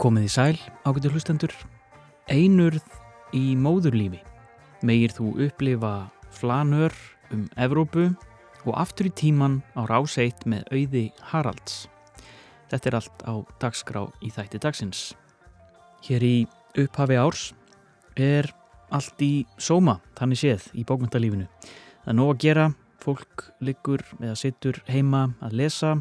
Komið í sæl, ágættu hlustendur. Einurð í móðurlífi. Megir þú upplifa flanör um Evrópu og aftur í tíman á ráseitt með auði Haralds. Þetta er allt á dagskrá í þætti dagsins. Hér í upphafi árs er allt í sóma, þannig séð, í bókmyndalífinu. Það er nóg að gera, fólk liggur eða sittur heima að lesa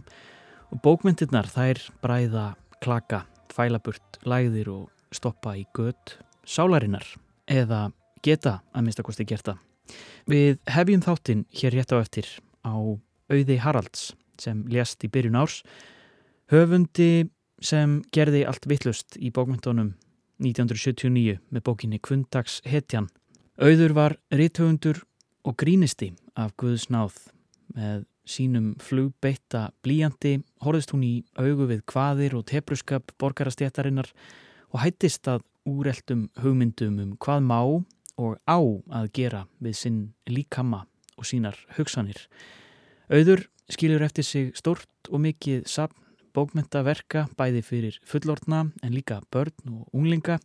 og bókmyndirnar þær bræða klaka, fælaburt, læðir og stoppa í gött sálarinnar eða geta að minnst að kosti gert það. Við hefjum þáttinn hér rétt á eftir á auði Haralds sem lést í byrjun árs höfundi sem gerði allt vittlust í bókmyndunum 1979 með bókinni Kvundags hetjan. Auður var rithöfundur og grínisti af Guðs náð með sínum flugbeitta blíjandi horfist hún í augu við hvaðir og tepruskap borgarastjættarinnar og hættist að úreldum hugmyndum um hvað má og á að gera við sinn líkama og sínar hugsanir. Auður skilur eftir sig stort og mikið sapn bókmyndaverka bæði fyrir fullortna en líka börn og unglinga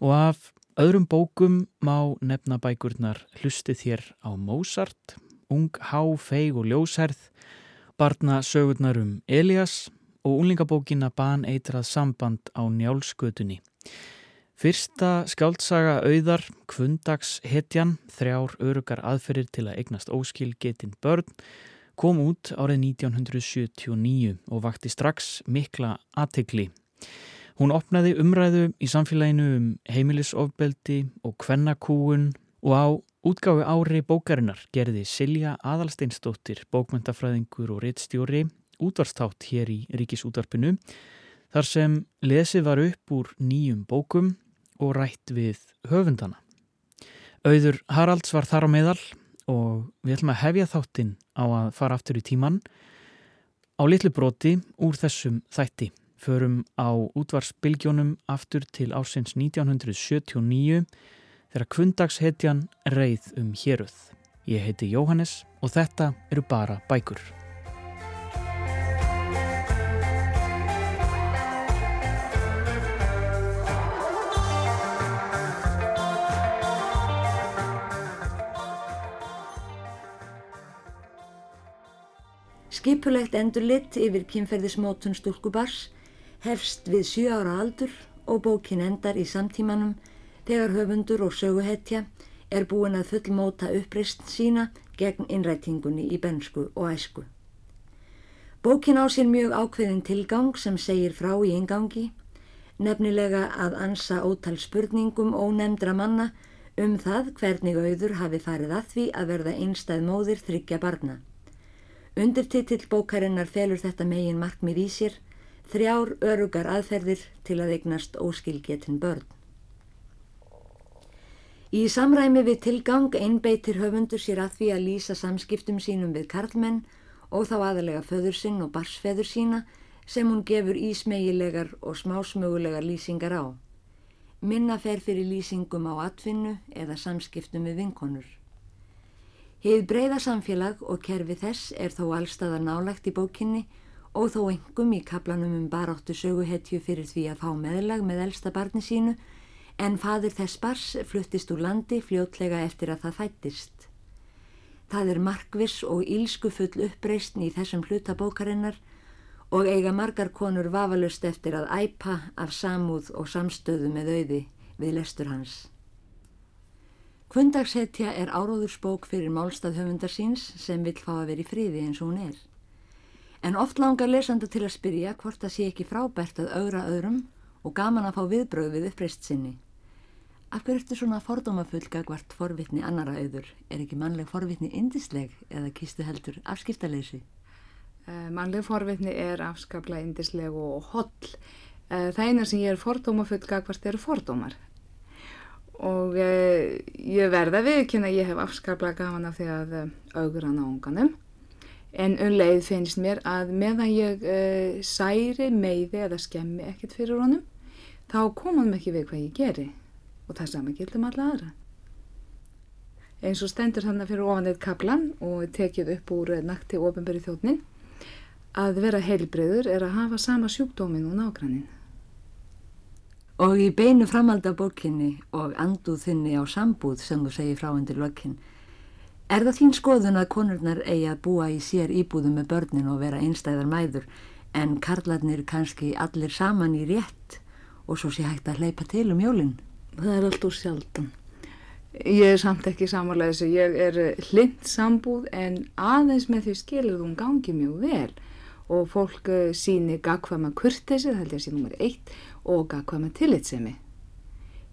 og af öðrum bókum má nefna bækurnar hlustið hér á Mozart ung, há, feig og ljósherð, barna sögurnar um Elias og unlingabókina ban eitrað samband á njálskötunni. Fyrsta skjáldsaga auðar, Kvundags hetjan, þrjár örugar aðferir til að eignast óskil getinn börn, kom út árið 1979 og vakti strax mikla aðtegli. Hún opnaði umræðu í samfélaginu um heimilisofbeldi og kvennakúun og á Útgáfi ári bókarinnar gerði Silja Adalsteinsdóttir, bókmyndafræðingur og reittstjóri, útvarstátt hér í Ríkisútvarpinu, þar sem lesið var upp úr nýjum bókum og rætt við höfundana. Auður Haralds var þar á meðal og við ætlum að hefja þáttinn á að fara aftur í tíman á litlu broti úr þessum þætti. Förum á útvarsbylgjónum aftur til ásins 1979 þegar kvundagshetjan reið um héruð. Ég heiti Jóhannes og þetta eru bara bækur. Skipulegt endurlitt yfir kynferðismótun stúlkubars hefst við 7 ára aldur og bókin endar í samtímanum þegar höfundur og söguhetja er búin að fullmóta uppreist sína gegn innrætingunni í bensku og æsku. Bókin á sér mjög ákveðin tilgang sem segir frá í ingangi, nefnilega að ansa ótal spurningum ónemdra manna um það hvernig auður hafi farið að því að verða einstæð móðir þryggja barna. Undirtitill bókarinnar felur þetta megin markmið í sér, þrjár örugar aðferðir til að eignast óskilgetinn börn. Í samræmi við tilgang einbeitir höfundur sér að því að lýsa samskiptum sínum við karlmenn og þá aðalega föður sinn og barsfeður sína sem hún gefur ísmegilegar og smásmögulegar lýsingar á. Minna fer fyrir lýsingum á atvinnu eða samskiptum við vinkonur. Hið breyða samfélag og kerfi þess er þó allstaðar nálagt í bókinni og þó engum í kaplanum um baráttu söguhetju fyrir því að fá meðlag með elsta barni sínu en fadur þess bars fluttist úr landi fljótlega eftir að það fættist. Það er markvis og ílskufull uppreysn í þessum hlutabókarinnar og eiga margar konur vafalust eftir að æpa af samúð og samstöðu með auði við lestur hans. Kvöndagshetja er áróðursbók fyrir málstað höfundar síns sem vil fá að vera í fríði eins og hún er. En oft langar lesanda til að spyrja hvort það sé ekki frábært að augra öðrum og gaman að fá viðbröð við uppreist sinni. Af hverju ertu svona fordómafullga hvart forvitni annara auður? Er ekki mannleg forvitni indisleg eða kistu heldur afskiptaleysi? Uh, mannleg forvitni er afskaplega indisleg og holl. Uh, það eina sem ég er fordómafullga hvart eru fordómar. Og uh, ég verða viðkynna að ég hef afskaplega gafan af því að augra náunganum. En unleið finnst mér að meðan ég særi, meiði eða skemmi ekkert fyrir honum, þá komum ekki við hvað ég geri og það sama gildum alla aðra. Eins og stendur þannig fyrir ofan eitt kaplan og tekið upp úr nakti ofinberi þjóttnin að vera heilbreyður er að hafa sama sjúkdómin og nágrannin. Og í beinu framalda bókinni og anduð þinni á sambúð sem þú segir frá undir lökinn, er það þín skoðun að konurnar eigi að búa í sér íbúðum með börnin og vera einstæðar mæður en karlarnir kannski allir saman í rétt og svo sé hægt að hleypa til um jólinn? Það er allt úr sjaldan. Ég er samt ekki samanlega þessu, ég er hlind sambúð en aðeins með því skilur hún gangi mjög vel og fólk eh, síni gagkvæma kurtesi, það held ég að sé nummer eitt og gagkvæma tillitsemi.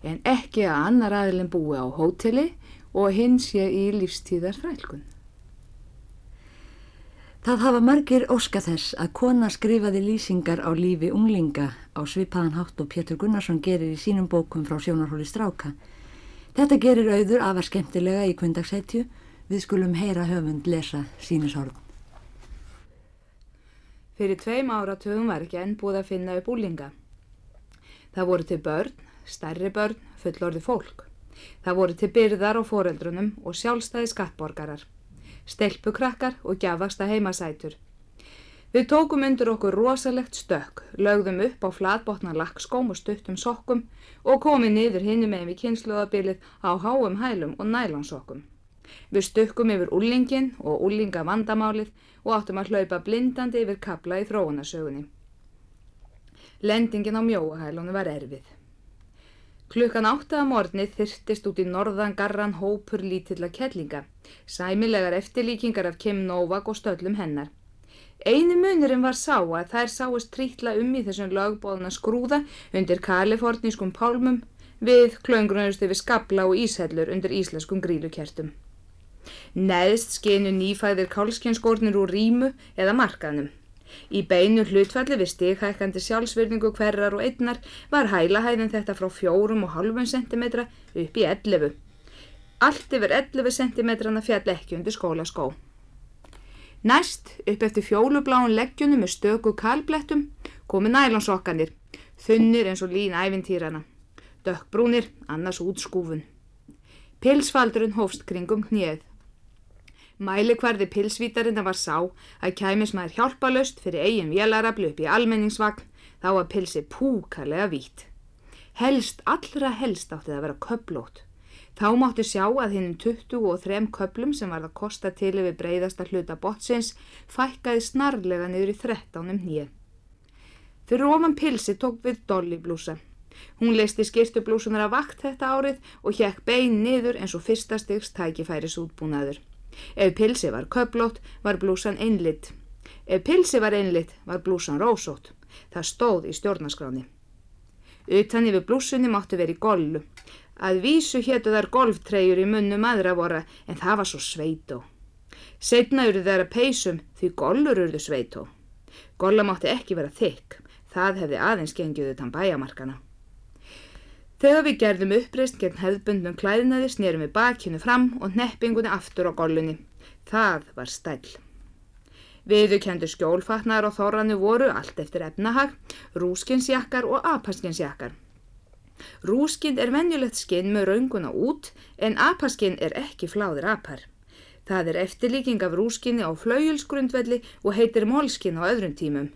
En ekki að annar aðilin búi á hóteli og hinn sé í lífstíðar frælkun. Það hafa margir óska þess að kona skrifaði lýsingar á lífi unglinga á svipaðan hátt og Pétur Gunnarsson gerir í sínum bókum frá sjónarhóli Stráka. Þetta gerir auður afar skemmtilega í kvöndagsætju, við skulum heyra höfund lesa sínisorðum. Fyrir tveim áratöðum var ekki enn búið að finna upp úlinga. Það voru til börn, stærri börn, fullorði fólk. Það voru til byrðar á foreldrunum og sjálfstæði skattborgarar, stelpukrakkar og gjafasta heimasætur. Við tókum undir okkur rosalegt stök, lögðum upp á flatbotna lakkskóm og stuttum sokkum og komið niður hinnu með við kynsluðabilið á háum hælum og nælansokkum. Við stökkum yfir úllingin og úllinga vandamálið og áttum að hlaupa blindandi yfir kabla í þróunasögunni. Lendingin á mjóahælunum var erfið. Klukkan áttaða morgnið þyrtist út í norðan garran hópur lítilla kellinga, sæmilegar eftirlíkingar af Kim Novak og stöllum hennar. Einu munurinn var sá að þær sáist trítla um í þessum lögbóðuna skrúða undir kalifornískum pálmum við klöngrunaust yfir skabla og íshellur undir íslenskum grílukertum. Neðst skinu nýfæðir kálskjönskórnir úr rímu eða markaðnum. Í beinu hlutfalli við stighækandi sjálfsverningu hverjar og einnar var hælahæðin þetta frá fjórum og halvun centimetra upp í 11. Allt yfir 11 centimetrana fjall ekki undir skólaskó. Næst, upp eftir fjólubláun leggjunum með stöku kalblettum, komi nælonsokkanir, þunnir eins og lín ævintýrana. Dökkbrúnir, annars útskúfun. Pilsfaldurinn hófst kringum hnið. Mælikvarði pilsvítarinnar var sá að kæmis maður hjálpalöst fyrir eigin vélarablu upp í almenningsvagn þá að pilsi púkarlega vít. Helst, allra helst átti það að vera köplót. Þá máttu sjá að hinnum 23 köplum sem var það kosta til yfir breyðasta hluta botsins fækkaði snarlega niður í 13 um nýja. Fyrir ofan pilsi tók við dolli blúsa. Hún leisti skirtublúsunar að vakt þetta árið og hjekk bein niður eins og fyrsta styggst tækifæris útbúnaður. Ef pilsi var köplót var blúsan einlitt. Ef pilsi var einlitt var blúsan rósót. Það stóð í stjórnaskráni. Utan yfir blúsunni máttu verið gollu. Að vísu héttu þar golftreyjur í munnum aðra vora en það var svo sveitó. Setna eru þeirra peysum því gollur eruðu sveitó. Golla mátti ekki vera þykk. Það hefði aðeins gengið utan bæjamarkana. Þegar við gerðum uppreist gegn hefðbundnum klæðinaði snerum við bakinu fram og neppingunni aftur á gollunni. Það var stæl. Viðu kendur skjólfatnar og þorranu voru allt eftir efnahag, rúskinsjakkar og apaskinsjakkar. Rúskinn er venjulegt skinn með raunguna út en apaskinn er ekki fláðir apar. Það er eftirlíking af rúskinni á flauilsgrundvelli og heitir mólskinn á öðrum tímum.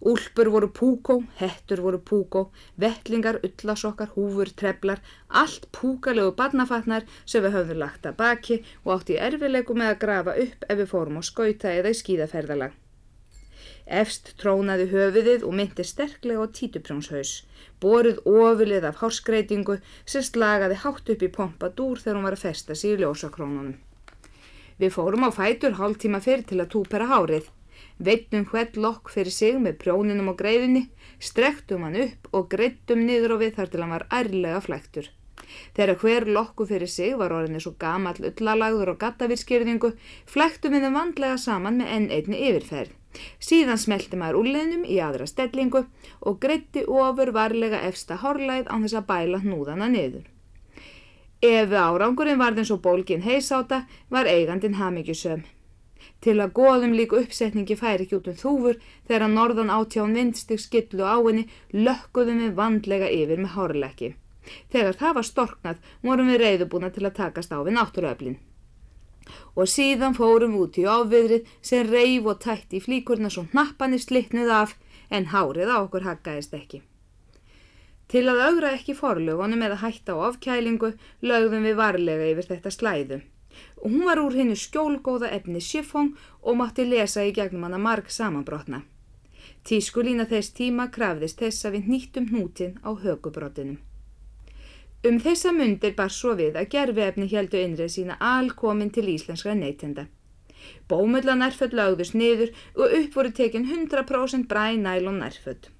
Úlpur voru púkó, hettur voru púkó, vettlingar, ullasokkar, húfur, treflar, allt púkalegu barnafatnar sem við höfðum lagt að baki og átt í erfilegu með að grafa upp ef við fórum á skauta eða í skíðaferðalag. Efst trónaði höfiðið og myndi sterklega á títuprjónshaus, boruð ofilið af hórskreitingu sem slagaði hátt upp í pompadúr þegar hún var að festa sig í ljósakrónunum. Við fórum á fætur hálf tíma fyrir til að túpera hárið veitnum hvert lokk fyrir sig með prjóninum og greiðinni, strektum hann upp og greittum niður og við þar til hann var ærlega flæktur. Þegar hver lokku fyrir sig var orðinni svo gamall ullalagður og gattavirskyrðingu, flæktum við þeim vandlega saman með enn einni yfirferð. Síðan smelti maður úrleðnum í aðra stellingu og greitti ofur varlega efsta horlæð án þess að bæla hnúðana niður. Ef árangurinn varð eins og bólgin heisáta var eigandin hafmyggjusöm til að goðum líka uppsetningi færi ekki út um þúfur þegar að norðan átján vindstig skillu á henni lökkuðum við vandlega yfir með hárlekki. Þegar það var storknað vorum við reyðubúna til að takast á við náttúruöflin. Og síðan fórum út í áviðrið sem reyf og tætt í flíkurna svo hnappanir slittnuð af en hárið á okkur haggaðist ekki. Til að augra ekki forlugunum eða hætta á afkælingu lögðum við varlega yfir þetta slæðu. Hún var úr hennu skjólgóða efni sifong og mátti lesa í gegnum hana marg samanbrotna. Tískulína þess tíma krafðist þess að við nýttum hnútin á högubrotinum. Um þessa myndir bar svo við að gerfiefni heldu innrið sína alkomin til íslenskra neytenda. Bómulla nærföld lagðust niður og upp voru tekin 100% bræ nælum nærföld.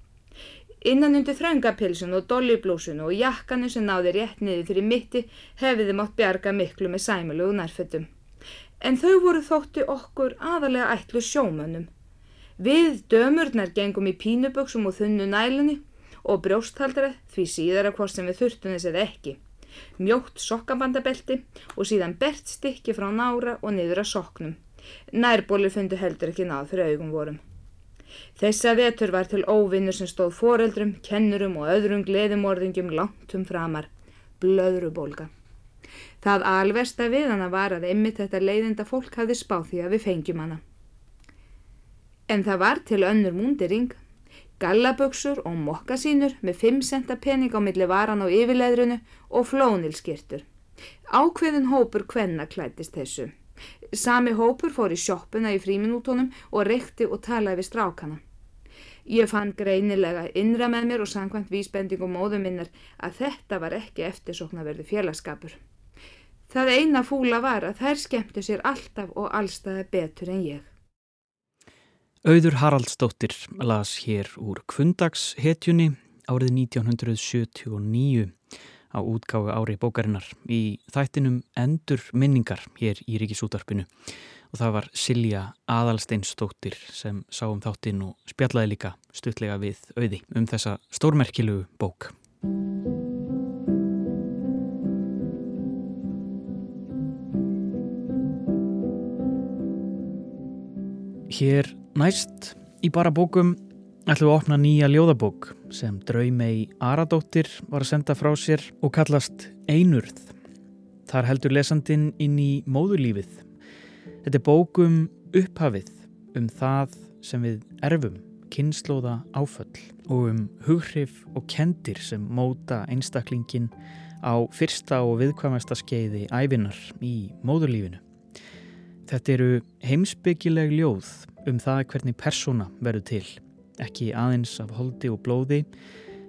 Innan undir þröngapilsun og dolliblúsun og jakkanu sem náði rétt niður fyrir mitti hefði mátt bjarga miklu með sæmulegu nærföldum. En þau voru þótti okkur aðalega ætlu sjómönnum. Við dömurnar gengum í pínuböksum og þunnu nælunni og brjósthaldara því síðara hvort sem við þurftum þess eða ekki. Mjótt sokkabandabelti og síðan bert stykki frá nára og niður að soknum. Nærbóli fundu heldur ekki náð fyrir augum vorum. Þessa vetur var til óvinnur sem stóð foreldrum, kennurum og öðrum gleðumorðingjum langtum framar. Blöðrubólga. Það alversta við hana var að ymmit þetta leiðinda fólk hafði spáð því að við fengjum hana. En það var til önnur múndiring, gallaböksur og mokkasínur með 5 centa pening á milli varan á yfirleðrunu og flónilskirtur. Ákveðin hópur hvenna klætist þessu. Sami hópur fór í sjoppuna í fríminútonum og reykti og talaði við strákana. Ég fann greinilega innra með mér og sangvænt vísbendingum móðum minnar að þetta var ekki eftirsoknaverði félagskapur. Það eina fúla var að þær skemmtu sér alltaf og allstaði betur en ég. Auður Haraldsdóttir las hér úr Kvundagshetjunni árið 1979 á útgáðu ári bókarinnar í þættinum Endur minningar hér í Ríkisútarpinu og það var Silja Adalsteinsdóttir sem sá um þáttinn og spjallaði líka stuttlega við auði um þessa stórmerkilugu bók. Hér Næst í bara bókum ætlum við að opna nýja ljóðabók sem Draumei Aradóttir var að senda frá sér og kallast Einurð. Þar heldur lesandin inn í móðulífið. Þetta er bókum upphafið um það sem við erfum, kynnslóða áföll og um hughrif og kendir sem móta einstaklingin á fyrsta og viðkvæmasta skeiði æfinar í móðulífinu. Þetta eru heimsbyggileg ljóð um það hvernig persóna verður til, ekki aðeins af holdi og blóði,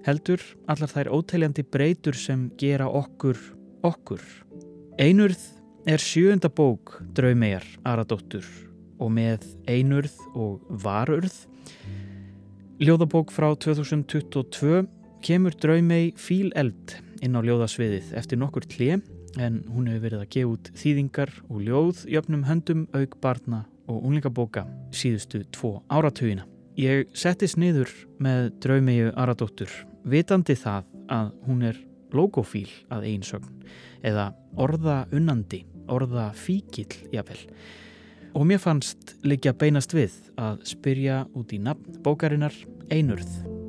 heldur allar þær óteljandi breytur sem gera okkur okkur. Einurð er sjöunda bók Draumegar Aradóttur og með Einurð og Varurð. Ljóðabók frá 2022 kemur Draumei fíleld inn á ljóðasviðið eftir nokkur klið en hún hefur verið að gefa út þýðingar og ljóð jöfnum höndum auk barna og unlingabóka síðustu tvo áratugina. Ég settist niður með draumegu Aradóttur vitandi það að hún er logofíl að einsögn eða orða unnandi, orða fíkil jáfnvel. Og mér fannst líka beinast við að spyrja út í nafn bókarinnar Einurð.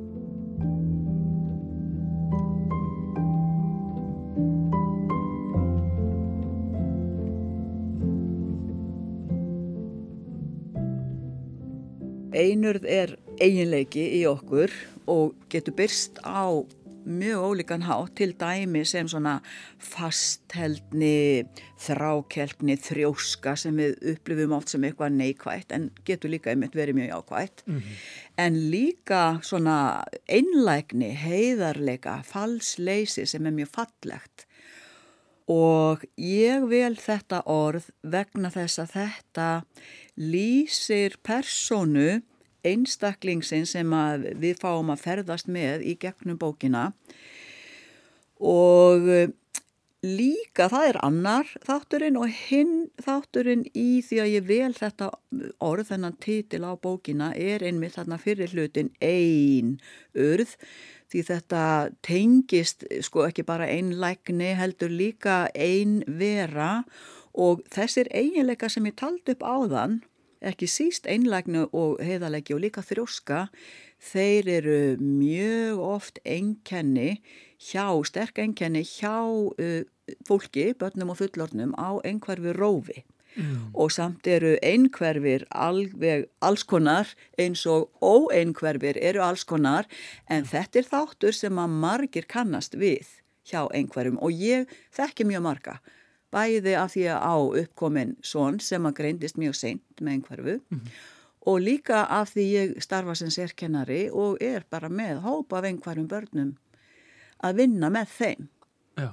Einurð er eiginleiki í okkur og getur byrst á mjög ólíkan hátt til dæmi sem svona fastheldni, þrákelkni, þrjóska sem við upplifum oft sem eitthvað neikvægt en getur líka einmitt verið mjög ákvægt. Mm -hmm. En líka svona einlægni, heiðarleika, falsleysi sem er mjög fallegt og ég vel þetta orð vegna þess að þetta lýsir personu einstaklingsinn sem við fáum að ferðast með í gegnum bókina. Og eh, líka það er annar þátturinn og hinn þátturinn í því að ég vel þetta orð þennan titil á bókina er einmitt þarna fyrir hlutin ein urð því þetta tengist sko ekki bara einlægni heldur líka ein vera og þessir eiginleika sem ég taldi upp áðan, ekki síst einlægnu og heiðalegi og líka þrjóska, þeir eru mjög oft einkenni hjá, sterk einkenni hjá uh, fólki, börnum og fullornum á einhverfi rófi. Mm. og samt eru einhverfir alveg allskonar eins og óeinhverfir eru allskonar en þetta er þáttur sem að margir kannast við hjá einhverjum og ég þekki mjög marga bæði af því að á uppkomin svon sem að greindist mjög seint með einhverfu mm. og líka af því ég starfa sem sérkennari og er bara með hópa af einhverjum börnum að vinna með þeim Já,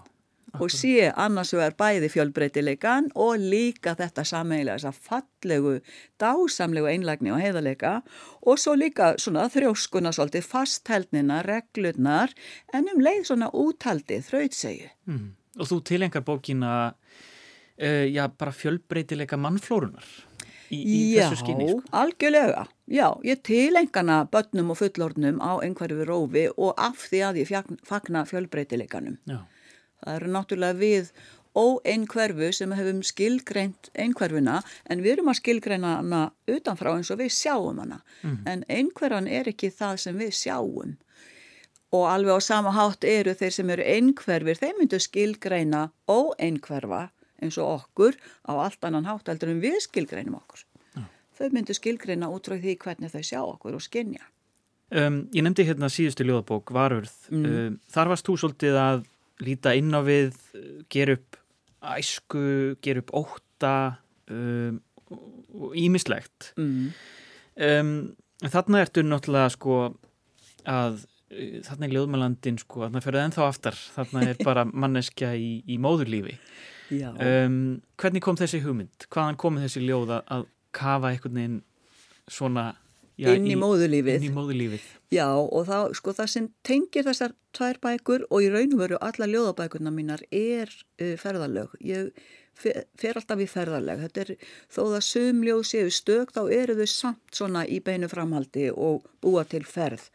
og sé annars vegar bæði fjölbreytileikan og líka þetta sameigilega þess að fallegu, dásamlegu einlagni og heiðarleika og svo líka svona þrjóskuna svolítið fasthældnina, reglurnar en um leið svona úthaldið, þrautsegu. Mm. Og þú tilengar bókina uh, já, bara fjölbreytileika mannflórunar í, í Já, þessu skinni sko. algjörlega. Já, ég tilengana börnum og fullornum á einhverju rófi og af því að ég fagna fjölbreytileikanum. Já, Það eru náttúrulega við óeinhverfu sem hefum skilgreint einhverfuna en við erum að skilgreina hana utanfrá eins og við sjáum hana. En einhverfan er ekki það sem við sjáum. Og alveg á sama hátt eru þeir sem eru einhverfir, þeir myndu skilgreina óeinhverfa eins og okkur á allt annan hátt heldur en við skilgreinum okkur. Þau myndu skilgreina út frá því hvernig þau sjá okkur og skinja. Um, ég nefndi hérna síðustu ljóðabók, Varurð. Um, þar varst þú svolítið að líta inn á við, gera upp æsku, gera upp óta um, og ímislegt. Mm. Um, þarna ertu náttúrulega sko að uh, þarna er ljóðmælandin sko, þarna fyrir ennþá aftar, þarna er bara manneskja í, í móðurlífi. Um, hvernig kom þessi hugmynd? Hvaðan komið þessi ljóð að kafa einhvern veginn svona já, inn í móðulífið. inn í móðurlífið? Já og þá, sko, það sem tengir þessar tvær bækur og í raun og veru alla ljóðabækurna mínar er uh, ferðalög. Ég fer, fer alltaf í ferðalög. Þetta er, þó það sum ljóð séu stök, þá eru þau samt svona í beinu framhaldi og búa til ferð.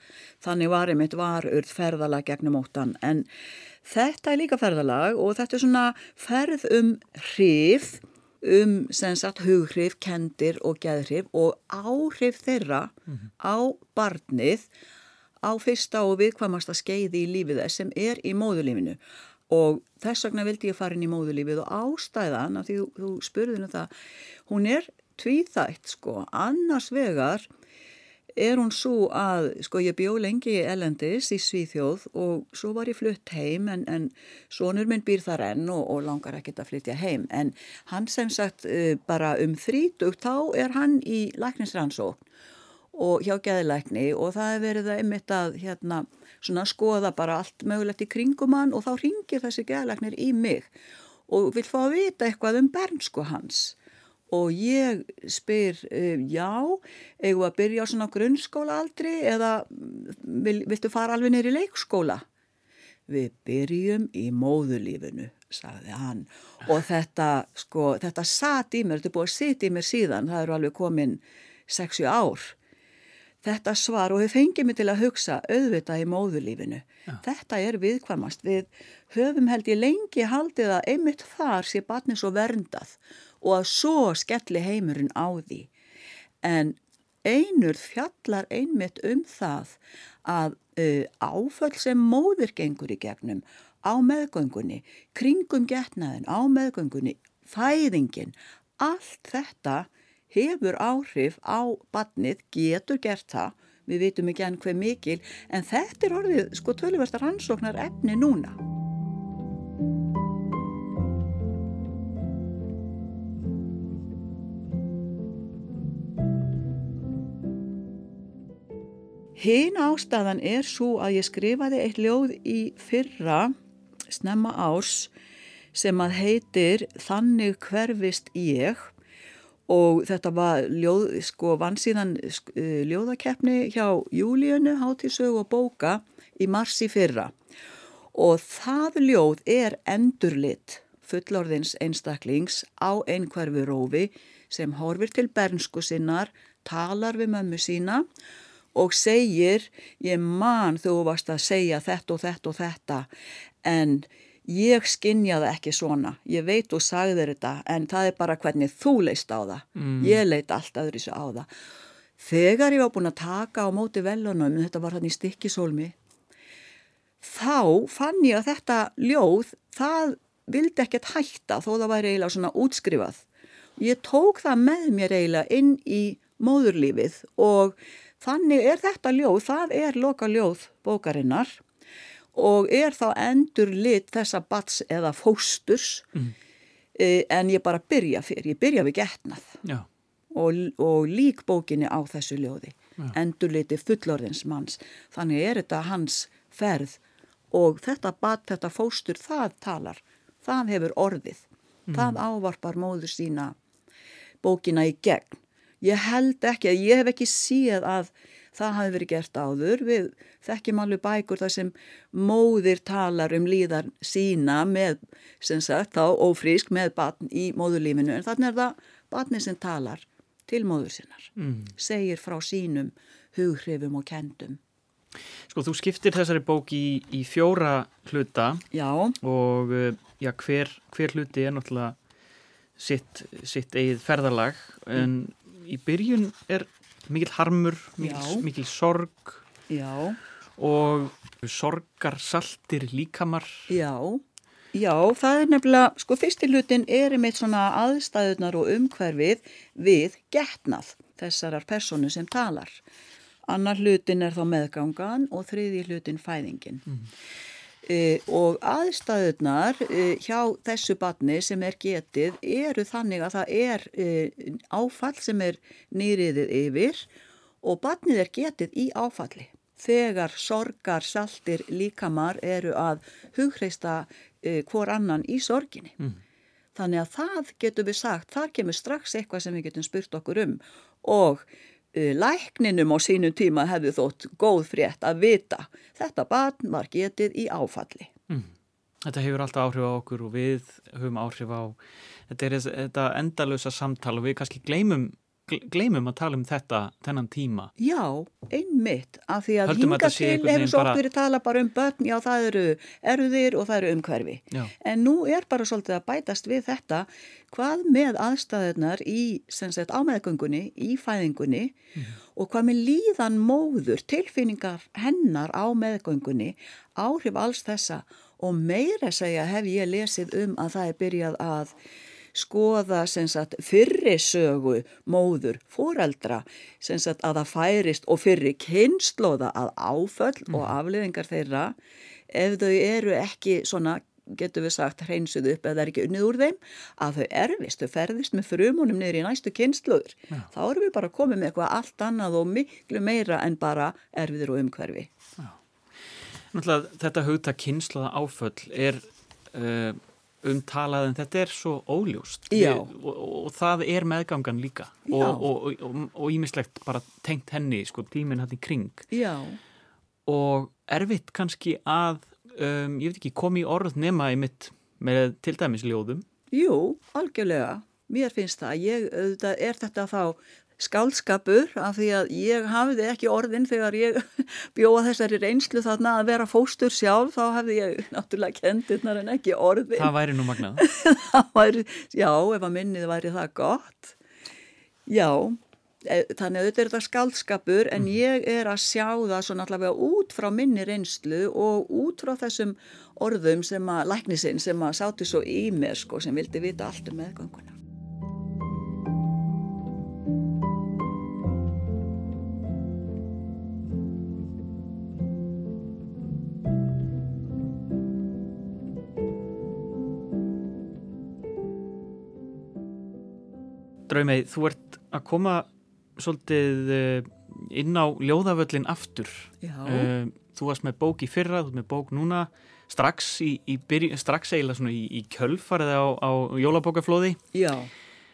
Þannig var einmitt varurð ferðalag gegnum óttan. En þetta er líka ferðalag og þetta er svona ferð um hrif, um sagt hughrif, kendir og geðhrif og áhrif þeirra á barnið á fyrsta og viðkvamasta skeiði í lífið þess sem er í móðulífinu og þess vegna vildi ég fara inn í móðulífið og ástæðan af því þú, þú spurðinu það, hún er tvíþætt sko, annars vegar er hún svo að, sko ég bjó lengi í Elendis í Svíþjóð og svo var ég flutt heim en, en sonur minn býr þar enn og, og langar ekkert að flytja heim. En hann sem sagt uh, bara um þrítugt þá er hann í læknisrannsókn og hjá geðlækni og það er verið að einmitt að hérna svona skoða bara allt mögulegt í kringum hann og þá ringir þessi geðlæknir í mig og vil fá að vita eitthvað um bernsku hans og ég spyr, uh, já, eigum við að byrja á svona grunnskóla aldri eða mm, vil, viltu fara alveg neyri leikskóla? Við byrjum í móðulífinu, sagði hann og þetta, sko, þetta satt í mér, þetta er búið að sitja í mér síðan, það eru alveg komin 60 ár. Þetta svar og þau fengið mig til að hugsa auðvitað í móðulífinu. Já. Þetta er viðkvamast. Við höfum held ég lengi haldið að einmitt þar sé barnið svo verndað og að svo skelli heimurinn á því. En einur fjallar einmitt um það að uh, áföll sem móður gengur í gegnum á meðgöngunni, kringum getnaðin á meðgöngunni, fæðingin, allt þetta hefur áhrif á badnið, getur gert það, við vitum ekki enn hver mikil, en þetta er orðið sko tölversta rannsóknar efni núna. Hinn ástæðan er svo að ég skrifaði eitt ljóð í fyrra, snemma árs, sem að heitir Þannig hverfist ég. Og þetta var ljóð, sko, vann síðan ljóðakeppni hjá Júlíunu, Hátísög og Bóka í mars í fyrra. Og það ljóð er endurlitt fullorðins einstaklings á einhverfu rófi sem horfir til bernsku sinnar, talar við mömmu sína og segir ég man þú varst að segja þetta og þetta og þetta en ég skinnjaði ekki svona, ég veit og sagði þetta en það er bara hvernig þú leist á það, mm. ég leit allt öðru þessu á það. Þegar ég var búin að taka á móti velunum, þetta var hann í stikkisólmi, þá fann ég að þetta ljóð, það vildi ekkert hætta þó það væri eiginlega svona útskrifað ég tók það með mér eiginlega inn í móðurlífið og þannig er þetta ljóð, það er loka ljóð bókarinnar og er þá endur lit þessa bats eða fósturs mm. en ég bara byrja fyrir, ég byrja við getnað og, og lík bókinni á þessu ljóði, Já. endur liti fullorðins manns, þannig er þetta hans ferð og þetta bat, þetta fóstur, það talar, það hefur orðið, mm. það ávarpar móður sína bókina í gegn. Ég held ekki, ég hef ekki síð að það hafi verið gert áður. Við þekkjum alveg bækur þar sem móðir talar um líðar sína með, sem sagt, þá ófrísk með batn í móðurlífinu. En þannig er það batni sem talar til móður sinnar. Mm. Segir frá sínum hughrifum og kendum. Sko, þú skiptir þessari bók í, í fjóra hluta. Já. Og já, hver, hver hluti er náttúrulega sitt, sitt eigið ferðalag. En í byrjun er mikil harmur, mikil, mikil sorg Já. og sorgarsaltir líkamar. Já, já, það er nefnilega, sko fyrstilutin er einmitt svona aðstæðunar og umhverfið við getnað þessarar personu sem talar. Annar hlutin er þá meðgangan og þriði hlutin fæðingin. Mm. E, og aðstæðunar e, hjá þessu batni sem er getið eru þannig að það er e, áfall sem er nýriðið yfir og batnið er getið í áfalli. Þegar sorgar, saltir, líkamar eru að hugreista hvor annan í sorginni. Mm. Þannig að það getur við sagt, þar kemur strax eitthvað sem við getum spurt okkur um og lækninum á sínum tíma hefði þótt góð frétt að vita þetta barn var getið í áfalli. Mm. Þetta hefur alltaf áhrif á okkur og við höfum áhrif á þetta, þetta endalösa samtal og við kannski gleymum gleymum að tala um þetta þennan tíma Já, einmitt af því að Höldum hinga til hefur svo bara... okkur tala bara um börn, já það eru erðir og það eru umhverfi já. en nú er bara svolítið að bætast við þetta hvað með aðstæðunar í ámeðgöngunni, í fæðingunni mm. og hvað með líðan móður, tilfinningar hennar á meðgöngunni, áhrif alls þessa og meira segja hef ég lesið um að það er byrjað að skoða sagt, fyrri sögu móður, fóreldra sagt, að það færist og fyrri kynnslóða að áföll mm. og afliðingar þeirra ef þau eru ekki svona getur við sagt hreinsuð upp eða er ekki unnið úr þeim að þau erfist, þau ferðist með frumunum niður í næstu kynnslóður ja. þá erum við bara komið með eitthvað allt annað og miklu meira en bara erfiður og umhverfi ja. Þetta hugta kynnslóða áföll er uh, umtalað en þetta er svo óljóst. Við, og, og það er meðgangan líka. Og ímislegt bara tengt henni sko, tíminn hætti kring. Já. og erfitt kannski að um, ég veit ekki komi í orð nema í mitt með til dæmis ljóðum. Jú, algjörlega. Mér finnst það, ég, er þetta þá skálskapur af því að ég hafiði ekki orðin þegar ég bjóða þessari reynslu þarna að vera fóstur sjálf þá hefði ég náttúrulega kendurnar en ekki orðin. Það væri nú magnað. væri, já, ef að minnið væri það gott. Já, e, þannig að þetta er þetta skálskapur en mm. ég er að sjá það svona allavega út frá minni reynslu og út frá þessum orðum sem að læknisinn sem að sátti svo í mér sko sem vildi vita allt um meðganguna. Draumei, þú ert að koma svolítið eh, inn á ljóðavöllin aftur. Uh, þú varst með bók í fyrra, þú ert með bók núna, strax, í, í byrju, strax eiginlega svona í, í kjölfarið á, á jólabókaflóði. Já.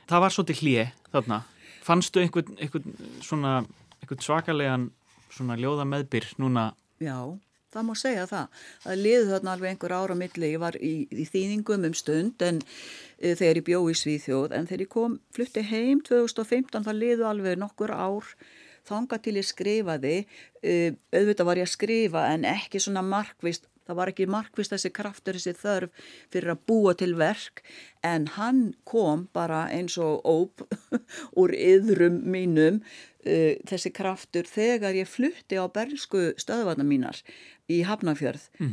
Það var svolítið hlið þarna. Fannstu einhvern, einhvern, svona, einhvern svakalegan svona ljóðameðbyr núna? Já það má segja það. Það liði þarna alveg einhver ára milli, ég var í, í þýningum um stund en e, þegar ég bjó í Svíþjóð. En þegar ég kom, flutti heim 2015 það liði alveg nokkur ár þanga til ég skrifaði, e, auðvitað var ég að skrifa en ekki svona markvist Það var ekki markvist þessi kraftur, þessi þörf fyrir að búa til verk. En hann kom bara eins og óp úr yðrum mínum uh, þessi kraftur þegar ég flutti á bernsku stöðvarna mínar í Hafnafjörð mm.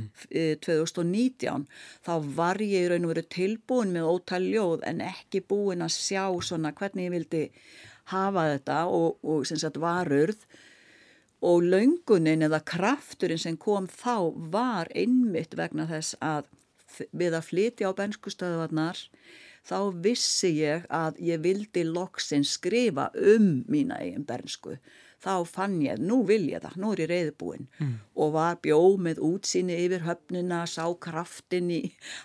2019 þá var ég í raun og veru tilbúin með ótal ljóð en ekki búin að sjá svona hvernig ég vildi hafa þetta og, og sem sagt varurð og laungunin eða krafturinn sem kom þá var einmitt vegna þess að við að flytja á benskustöðuvarnar þá vissi ég að ég vildi loksin skrifa um mína eigin bernsku þá fann ég, nú vil ég það, nú er ég reyðbúinn mm. og var bjóð með útsýni yfir höfnina, sá kraftin í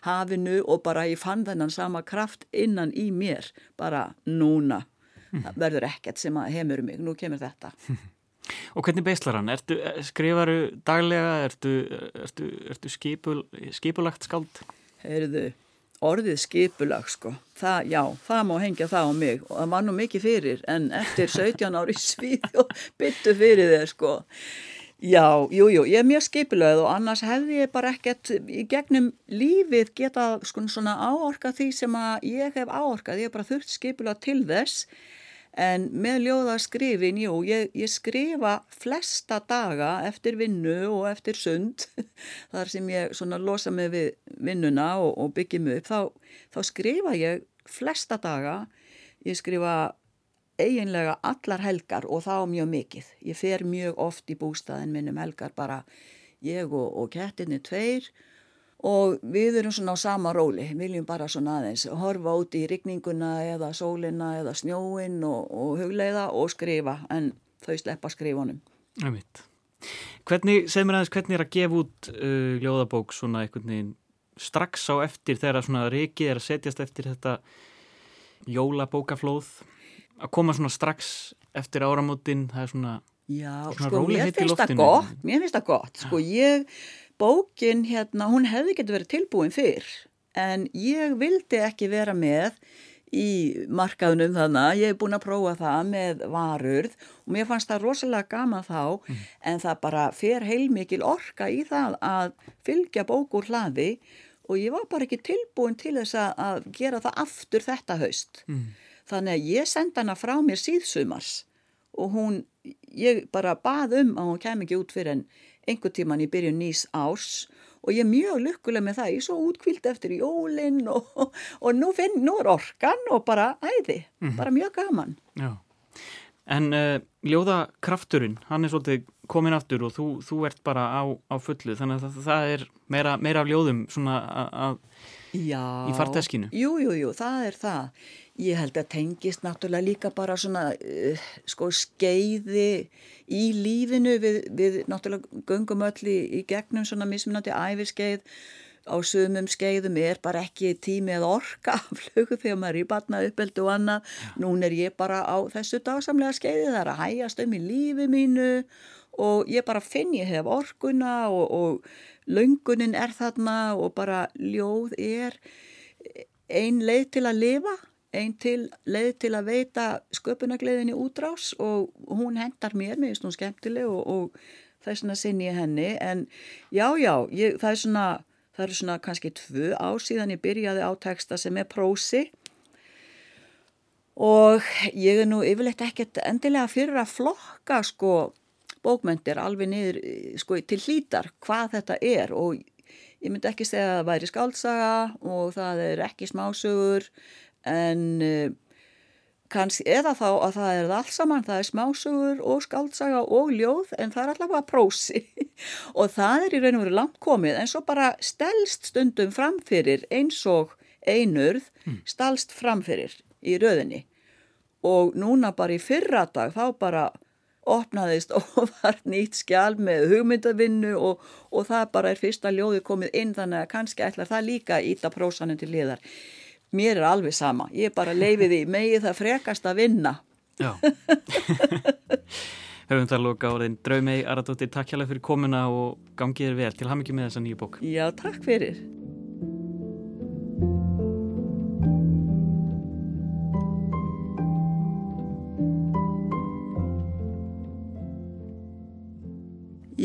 hafinu og bara ég fann þennan sama kraft innan í mér, bara núna mm. verður ekkert sem að heimur mig, nú kemur þetta. Og hvernig beislar hann? Ertu, skrifaru daglega, ertu, ertu, ertu skipul, skipulagt skáld? Heyrðu, orðið skipulag sko, það, já, það má hengja það á mig. Og það var nú mikið fyrir en eftir 17 ári svíð og byttu fyrir þér sko. Já, jú, jú, ég er mjög skipulagð og annars hefði ég bara ekkert í gegnum lífið geta sko svona áorka því sem að ég hef áorkað, ég hef bara þurft skipulagð til þess En með ljóðaskrifin, jú, ég, ég skrifa flesta daga eftir vinnu og eftir sund, þar sem ég svona losa mig við vinnuna og, og byggja mig upp, þá, þá skrifa ég flesta daga, ég skrifa eiginlega allar helgar og þá mjög mikið. Ég fer mjög oft í bústaðin minnum helgar bara ég og, og kettinni tveir. og við erum svona á sama róli, viljum bara svona aðeins horfa út í rigninguna eða sólina eða snjóin og, og hugleiða og skrifa en þau sleppa skrifunum. Hvernig, segð mér aðeins, hvernig er að gefa út uh, ljóðabók svona einhvern veginn strax á eftir þegar svona rikið er að setjast eftir þetta jólabókaflóð? Að koma svona strax eftir áramótin, það er svona, Já, sko, í loftinu. Já, sko, mér finnst það gott, sko, ég bókin hérna, hún hefði getur verið tilbúin fyrr en ég vildi ekki vera með í markaðunum þannig ég hef búin að prófa það með varurð og mér fannst það rosalega gama þá mm. en það bara fer heilmikil orka í það að fylgja bókur hlaði og ég var bara ekki tilbúin til þess að gera það aftur þetta haust mm. þannig að ég senda hana frá mér síðsumars og hún, ég bara bað um að hún kem ekki út fyrir en einhver tíman í byrjun nýs árs og ég er mjög lukkulega með það, ég er svo útkvíld eftir jólinn og, og, og nú, finn, nú er orkan og bara æði, mm -hmm. bara mjög gaman. Já, en uh, ljóðakrafturinn, hann er svolítið komin aftur og þú, þú ert bara á, á fullu, þannig að það, það er meira, meira af ljóðum svona að í farteskinu. Jú, jú, jú, það er það. Ég held að tengist náttúrulega líka bara svona uh, sko skeiði í lífinu við, við náttúrulega göngum öll í, í gegnum svona mismunandi æfiskeið á sumum skeiðum er bara ekki tími eða orka af flugu þegar maður er í batna uppeldu og annað. Ja. Nún er ég bara á þessu dagsamlega skeiði þar að hægast um í lífi mínu og ég bara finn ég hef orkuna og, og löngunin er þarna og bara ljóð er ein leið til að lifa einn til leið til að veita sköpunagleðinni útrás og hún hendar mér, mér finnst hún skemmtileg og, og það er svona sinn ég henni. En já, já, ég, það er svona það eru svona kannski tvö ár síðan ég byrjaði á texta sem er prósi. Og ég er nú yfirleitt ekkert endilega fyrir að flokka sko bókmyndir alveg niður sko til hlítar hvað þetta er. Og ég myndi ekki segja að það væri skáltsaga og það er ekki smásögur en uh, kannski, eða þá að það er alls saman, það er smásugur og skaldsaga og ljóð en það er allavega prósi. Og það er í raun og veru langt komið en svo bara stelst stundum framfyrir eins og einurð mm. stelst framfyrir í röðinni. Og núna bara í fyrra dag þá bara opnaðist og var nýtt skjál með hugmyndavinnu og, og það bara er fyrsta ljóði komið inn þannig að kannski ætlar það líka íta prósanum til liðar mér er alveg sama, ég er bara leiðið í megið það frekast að vinna. Já. Höfum það loka áriðin Draumei Aradóttir, takk hjálpa fyrir komuna og gangið er vel. Til ham ekki með þessa nýju bók. Já, takk fyrir.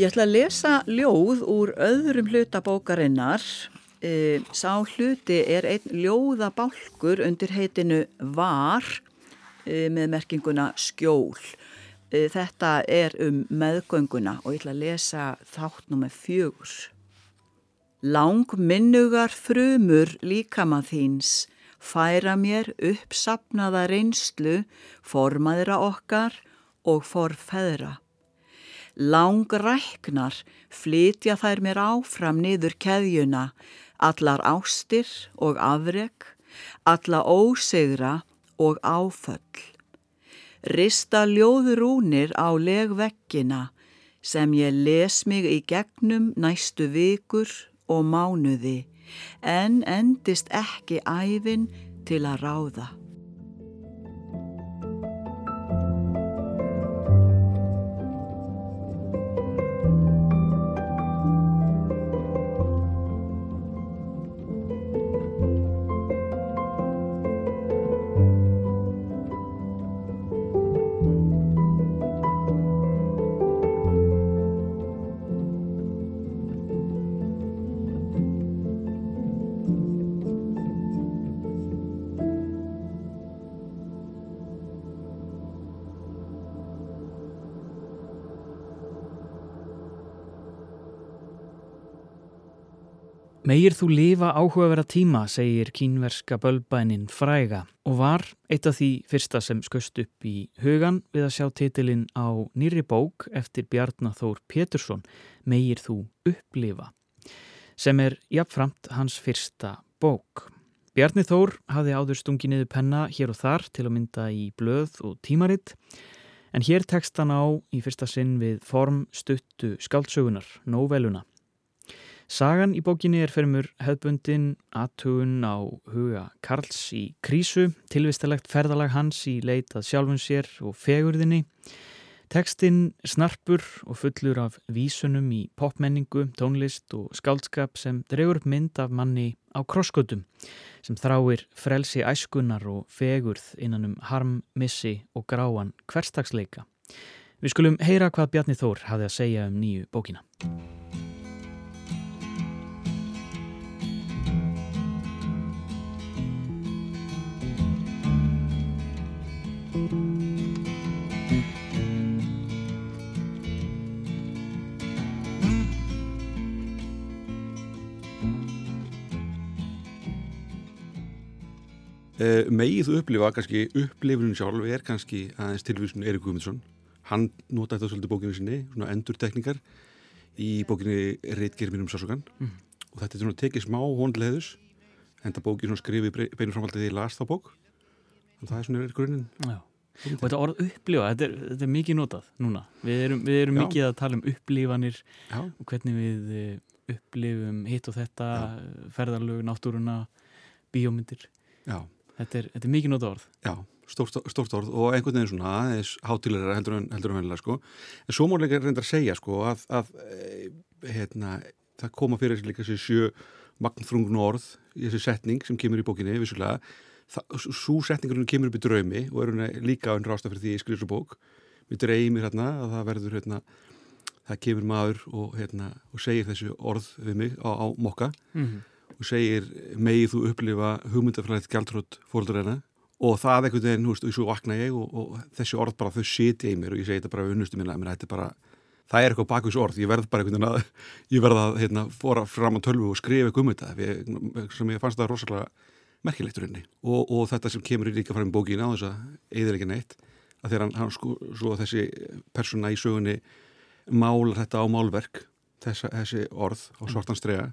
Ég ætla að lesa ljóð úr öðrum hlutabókarinnar e, sá hluti er einn ljóðabálkur undir heitinu var e, með merkinguna skjól e, þetta er um meðgönguna og ég ætla að lesa þáttnum með fjögur. Lang minnugar frumur líkama þíns færa mér uppsapnaða reynslu formaðra okkar og forfeðra. Lang ræknar flytja þær mér áfram niður keðjuna, allar ástir og afreg, alla ósegra og áföll. Rista ljóðurúnir á legveggina sem ég les mig í gegnum næstu vikur og mánuði en endist ekki æfin til að ráða. Megir þú lifa áhugaverða tíma, segir kínverska bölbænin Fræga og var eitt af því fyrsta sem skust upp í hugan við að sjá titilinn á nýri bók eftir Bjarnathór Pétursson, Megir þú upplifa, sem er jafnframt hans fyrsta bók. Bjarni Þór hafði áður stungi niður penna hér og þar til að mynda í blöð og tímaritt, en hér tekst hann á í fyrsta sinn við form stuttu skáldsögunar, nóveluna. Sagan í bókinni er fyrir mjög hefðbundin aðtugun á huga Karls í krísu, tilvistalegt ferðalag hans í leitað sjálfun sér og fegurðinni. Tekstinn snarpur og fullur af vísunum í popmenningu, tónlist og skáldskap sem drefur upp mynd af manni á krosskutum sem þráir frelsi æskunar og fegurð innan um harm, missi og gráan hverstagsleika. Við skulum heyra hvað Bjarni Þór hafði að segja um nýju bókina. Megið þú upplifa, kannski upplifunum sjálf er kannski aðeins tilvísun Erik Guðmundsson. Hann nota þetta svolítið bókinu sinni svona endur tekningar í bókinu Reitgeir mínum sásugan mm. og þetta er svona tekið smá hóndleðus en það bókið svona skrifið beinum framhaldið því ég las það bók. En það er svona er grunninn. Og þetta orð upplifa, þetta er, þetta er mikið notað núna, við erum, við erum mikið að tala um upplifanir Já. og hvernig við eh, upplifum hitt og þetta Já. ferðarlög, náttúruna bíómyndir. Já Þetta er, þetta er mikið nota orð. Já, stórt, stórt orð og einhvern veginn svona aðeins hátilegra heldur en vennilega sko. En svo mór líka reyndar að segja sko að, að e, hérna, það koma fyrir líka þessi sjö magnþrungnu orð í þessi setning sem kemur í bókinni vissulega. Svo setningur kemur upp í draumi og er líka önn rásta fyrir því ég skrifur bók. Mér dreymir hérna að það verður hérna það kemur maður og, hérna, og segir þessu orð við mig á, á mokka mm -hmm og segir megið þú upplifa hugmyndafræðið gæltrótt fólkdurina og það ekkert veginn, þú veist, og svo vakna ég og, og þessi orð bara þau siti í mér og ég segi þetta bara unnustu minna, mér þetta er bara það er eitthvað bakvís orð, ég verð bara einhvern veginn að ég verð að hérna, fóra fram á tölvu og skrifa eitthvað um þetta, sem ég fannst það rosalega merkilegt úr henni og, og þetta sem kemur í líka fram í bókina á þess að eðir ekki neitt, að þegar hann, hann sko, svo þessi persóna í sögunni málar þetta á málverk þessa, þessi orð á svartanstrea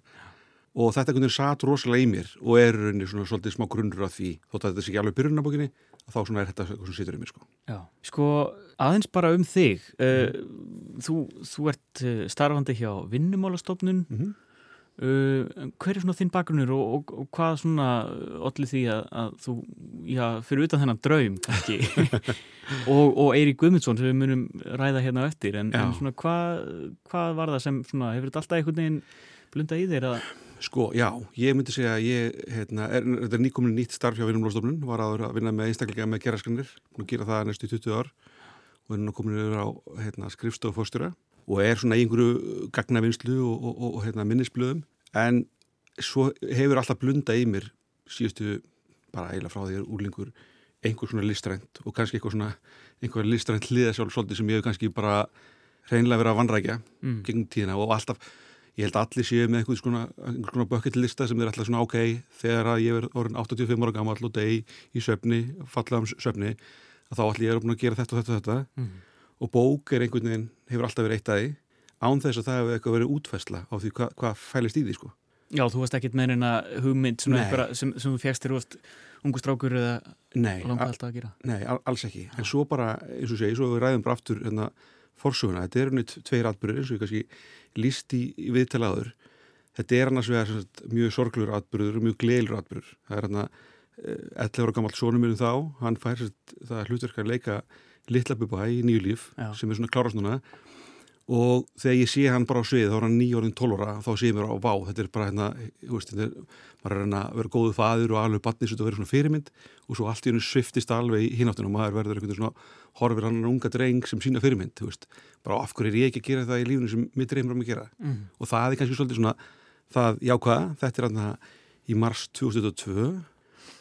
og þetta einhvern veginn satt rosalega í mér og er rauninni svona svolítið smá grunnur af því þótt að þetta sé ekki alveg byrjunabókinni þá svona er þetta eitthvað sem situr í mér sko. Já, sko aðeins bara um þig mm. þú, þú ert eh, starfandi hjá vinnumálastofnun mm -hmm. uh, hver er svona þinn bakgrunnur og, og, og hvað svona allir því að, að þú já, fyrir utan þennan draum kannski og, og Eirík Guðmundsson sem við munum ræða hérna eftir en, en svona hvað, hvað var það sem svona, hefur þetta alltaf einhvern veginn blunda í þér að Sko, já, ég myndi segja að ég, hérna, er, þetta er nýkomin nýtt starf hjá Vinnumlóstofnun, var aður að vinna með einstaklega með geraskanir, búin að gera það næstu 20 ár og er nú komin yfir á hérna, skrifstofofórstura og er svona í einhverju gagnavinnslu og, og, og hérna, minnisblöðum en svo hefur alltaf blunda í mér síðustu bara eiginlega frá því að úrlingur einhver svona listrænt og kannski eitthvað svona einhver listrænt hliðasjálf svolítið sem ég hef kannski bara reynilega verið að vanrækja mm. gegnum tíðina og alltaf ég held að allir séu með einhvern svona, einhver svona bucket lista sem er alltaf svona ok þegar að ég er orðin 85 ára gammal og degi í söfni, fallega um söfni að þá allir ég er að gera þetta og þetta og þetta. Mm. og bók er einhvern veginn hefur alltaf verið eitt að því án þess að það hefur eitthvað verið útfæsla á því hvað hva fælist í því sko. Já, þú varst ekkit með eina hugmynd einhverja sem, sem þú fjækst þér úr ungu strákur eða Nei, langa a- alltaf að gera? nei, al- alls ekki. En svo bara, eins og segi, svo við ræðum bara aftur hérna, forsöguna, þetta er unni tveir atbyrðir eins og ég kannski líst í, viðtalaður þetta er annars vegar sagt, mjög sorglur atbyrður og mjög gleilur atbyrður það er hérna 11 ára gammalt sonum minn þá, hann fær sagt, það hlutverk að leika litla bubba í nýju líf Já. sem er svona klárast núna. og þegar ég sé hann bara á svið þá er hann nýjórðin 12 ára þá sé ég mér á vá, þetta er bara hérna þú veist, þetta er, maður er að vera góðu faður og alveg batnis og vera svona fyrirmynd. Og svo allt í hennu sviftist alveg í hináttunum og maður verður veginn svona horfir hann unga dreng sem sína fyrirmynd, veist. Bara af hverju er ég ekki að gera það í lífunu sem mitt reymur um að gera? Mm. og það er kannski svolítið svona það jákvæða, þetta er hann í mars 2002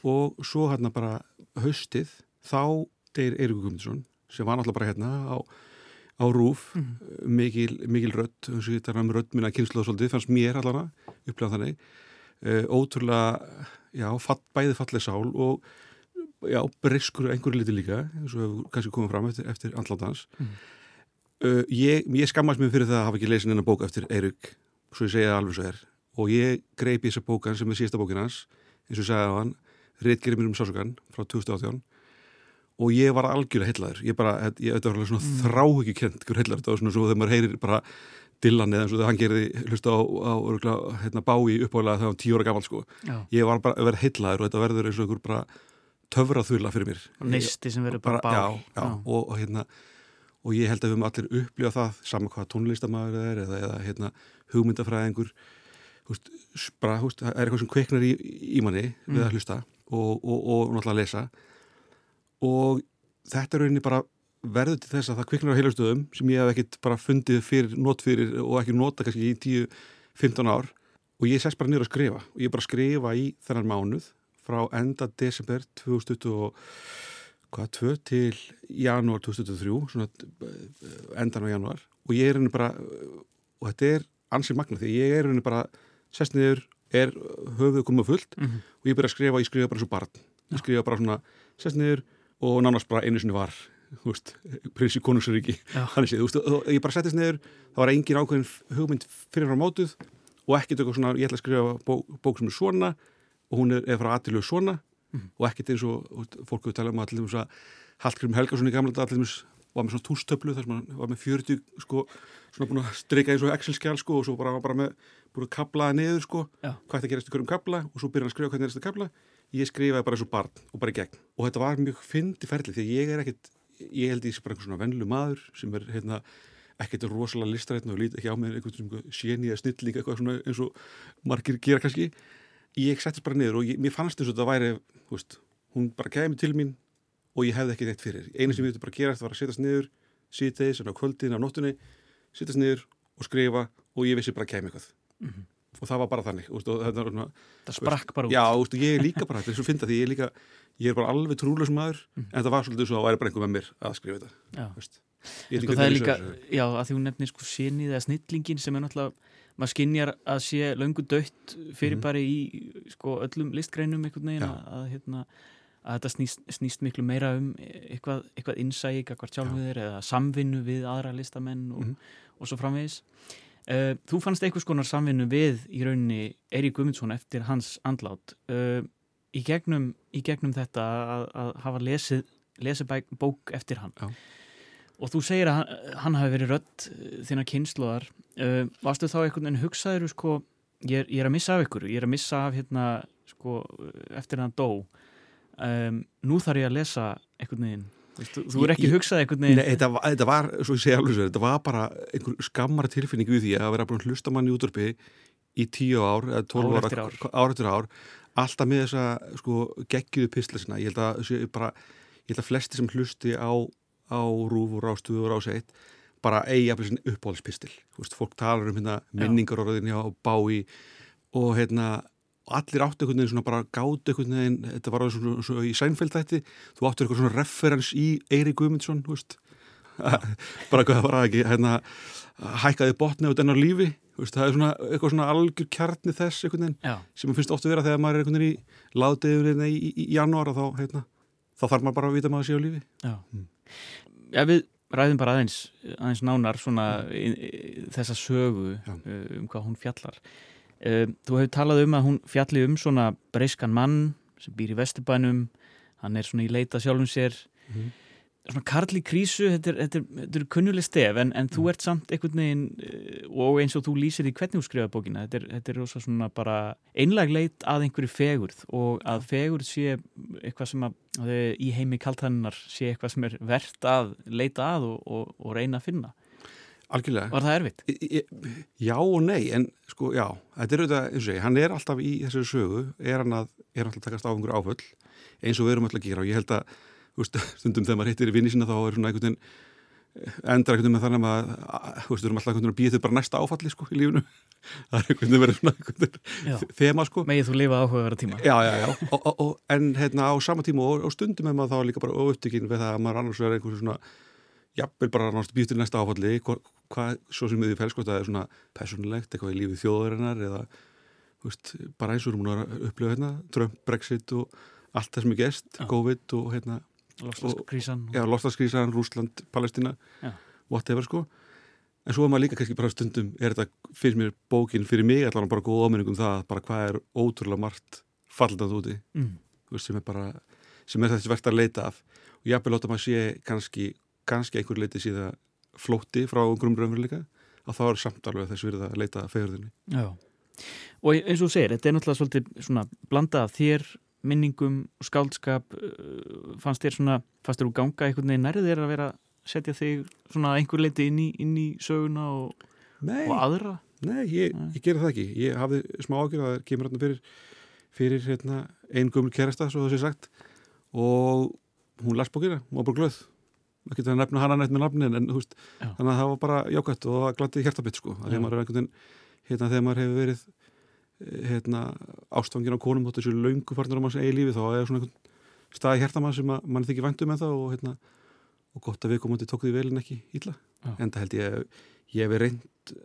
og svo hann bara haustið þá deyr Eiríkur Guðmundsson sem var náttúrulega bara hérna á, á rúf mikil, mikil rödd eins og þetta er um rödd minna kynsluða svolítið fannst mér allara upplegað þannig. Uh, ótrúlega já, fall, bæði falleg sál og já, briskur einhverju liti líka eins og hefur kannski komið fram eftir, eftir andlátans Mm. uh, ég, ég skammast mér fyrir það að hafa ekki lesin enna bók eftir Eirík svo ég segja það alveg svo er. Og ég greipi þessa bókan sem er síðasta bókin hans eins og ég sagði á hann Ritgerið mér um sásugan frá 2018 og ég var algjörlega hellaður ég bara, ég, þetta var alveg svona mm. þráhugju kent hver hellaður, þetta var svona svo þegar maður heyrir bara Dylan eða eins og þegar hann gerði hlusta á, á örgulega, hérna, bái uppálega þegar hann tíu ára gammal sko. Já, ég var bara að vera hellaður og þetta verður eins og einhver bara töfraþula fyrir mér. Og neisti sem verður bara, bara, bál já, já, Og, og hérna og ég held að við höfum allir upplifað það saman hvað tónlistamæður það er eða, eða hérna, hugmyndafræðingur. Húst, bara, húst, það er eitthvað sem kveiknar í, í manni við að hlusta og, og, og náttúrulega að lesa og þetta er rauninni bara verður til þess að það kviknar á heilastöðum sem ég hef ekkit bara fundið fyrir, not fyrir og ekki nota kannski í 10-15 ár. Og ég sess bara niður að skrifa. Og ég bara skrifa í þennan mánuð frá enda desember 2022 til janúar 2023 svona eh, endan á janúar. Og ég er henni bara og þetta er ansið magna því ég er henni bara sest niður, er höfuð komið fullt Mhm. og ég byrja að skrifa, ég skrifa bara svo barn. Ég skrifa bara svona, sest niður og nánast bara einu sinni var prins í konungsuríki þannig séð, og ég bara settist niður það var engin ákveðin hugmynd fyrir frá mótuð og ekkert eitthvað svona, ég ætla að skrifa bók, bók sem er svona og hún er, er frá aðtilu svona og ekkert eins og, fólk hefur talað um allir þess að Hallgrim Helgason í gamla dag allir þess var með svona tústöflu þar sem hann var með 40 sko, svona búin að streika eins og Excel-skjál sko og svo bara, bara með búin að kablaða niður sko, Já. hvað þetta gerast í hverjum kabla og svo byrja hann að skrifa hvernig er þetta kabla ég skrifaði bara eins og barn og bara í gegn. Og þetta var mjög fyndi ferli því að ég er ekkit ég held ég sé bara einhver svona venlu maður sem er hérna ekkert rosalega listrætn og lít ekki á mig einhvern séni eða snilling eitthvað svona eins og margir gera kannski. Ég settist bara niður og ég, mér fannst eins og þetta væri veist, hún bara kæmi til mín og ég hefði ekki neitt fyrir. Einu sem ég vildi bara gera þetta var að setjast niður síðdeis en á kvöldin á nóttunni setjast niður og skrifa og ég vissi bara að kæmi eitthvað og það var bara þannig þetta var svona það sprakk bara út. Já, veist, ég er líka bara, þetta er svo fynda því ég er líka, ég er bara alveg trúlega maður en það var svolítið svo að væri bara einhver með mér að skrifa þetta. Ég veit Sko, ekki það er líka, já, að því hún nefnir sko sinið eða snillingin sem er náttúrulega maður skinjar að sé löngu dött fyrir bara í sko öllum listgreinum einhvern veginn að, hérna, að þetta snýst, snýst miklu meira um eitthvað, eitthvað innsæg, eitthvað sjálfur eða samvinnu við aðra listamenn og, Mhm. og svo framvegis Þú fannst einhvers konar samvinnu við í rauninni Eirík Guðmundsson eftir hans andlát. Uh, í, gegnum, í gegnum þetta að, að hafa lesið, lesið bæk, bók eftir hann. Já. og þú segir að hann, hann hafi verið rödd þína kynsluðar varstu þá einhvern veginn hugsaður sko, ég, er, ég er að missa af ykkur ég er að missa af hérna sko, eftir hann dó. Um, nú þarf ég að lesa einhvern veginn Vistu, þú er ekki hugsað einhvern veginn Nei, þetta, þetta var, svo ég segja alveg svo, þetta var bara einhver skammara tilfinning við því að vera búin að hlusta mann í útvarpi í tíu ár eða Ár ára, ár. ár eftir ár alltaf með þessa sko, geggiðu pislisina, ég held að sé bara, ég held að flesti sem hlusti á, á rúf og rástuðu og rás eitt bara eigi að bli uppáhaldspistil, þú veist, fólk talar um hérna minningarorðin hjá bái og hérna allir áttu einhvern veginn svona bara gátu einhvern veginn, þetta var svona, svona í sænfæld þætti, þú áttu eitthvað svona referens í Eiri Guðmundsson, þú veist bara eitthvað það var ekki hérna, hækkaði botni á dennar lífi veist, það er svona eitthvað svona algjör kjarni þess einhvern veginn, Já. sem maður finnst ofta vera þegar maður er einhvern veginn í láðdegur í, í, í janúar og þá, hérna, þá þarf maður bara að vita maður sé á lífi Já. Já, við ræðum bara aðeins, aðeins nánar svona í, þessa sögu Já. uh, um hvað hún fjallar. Uh, þú hefur talað um að hún fjalli um svona breyskan mann sem býr í Vesturbænum, hann er svona í leita sjálfum sér. Mhm. Svona Karl í krísu, þetta er, þetta er, þetta er kunnuleg stef en, en þú ert samt einhvern veginn uh, og eins og þú lýsir í hvernig þú skrifa bókina, þetta er, þetta er svona bara einlag leit að einhverju fegurð og að fegurð sé eitthvað sem að að í heimi kaltannar sé eitthvað sem er verðt að leita að og, og, og reyna að finna. Algjörlega Var það erfitt? Í- Já og nei, en sko, já, þetta er auðvitað, eins og segi, hann er alltaf í þessari sögu, er hann að, er hann alltaf að takast á einhverju áföll, eins og við erum alltaf að gera og ég held að, þú veist, stundum þegar maður hittir í vinni sína þá er svona einhvern veginn, endra einhvern veginn með þannig að, þú veist, við erum alltaf einhvern veginn að býja þau bara næsta áfalli, sko, í lífinu. Það er einhvern veginn verið svona einhvern þema, sko. Megið þú lifa áhugaverða tíma? Já, já, já, og, og, en hérna á sama tíma og, og stundum er maður þá líka bara upptökin við það að maður annars er einhversu svona jafnvel bara náttúrulega býð til næsta áfalli hvað, svo sem við því fælst það er svona personlegt, eitthvað í lífið þjóðarinnar eða, veist, bara eins og við erum að upplifa hérna, Trump, Brexit og allt það sem er gest, Já. COVID og hérna, Lofslaskrísan? já, Lostaskrísan, Rúsland, Palestina Já. whatever, sko en svo er maður líka kannski bara stundum er þetta fyrir mér bókin, fyrir mig allan bara góð áminning um það, bara hvað er ótrúlega margt fallandi úti Mm. veist, sem er bara sem er þessi verðt að leita af og ég vil láta maður sé kannski, kannski einhver leiti síðan flótti frá einhverjum raunveruleika að þá er samt alveg þess verið að leita fegurðinni Já. Og eins og þú segir, þetta er náttúrulega svolítið svona blanda af þér, minningum skáldskap uh, fannst þér svona, fannst þér úr ganga einhvern veginn nærið þér að vera að setja þig svona einhver leiti inn í, inn í söguna og, Nei, og aðra? nei, ég, ég gera það ekki. Ég hafði smá ágjörð að það kemur hérna fyrir fyrir hérna, einn gömul kerasta svo það sé sagt og hún las bókina, hún var bara glöð ekki það að nefna hana neitt með nafni en, veist, þannig að það var bara jákvætt og það glætti hjartabitt sko, þegar maður er veginn hérna þegar maður hefur verið eh, hérna ástfangin á konum þessu löngu farnar á manns eigi lífi þá er svona einhvern staði hjartamann sem að mann þykir væntu með það og hérna og gott að við komandi tók því vel en ekki Já. en það held ég ég hef reynd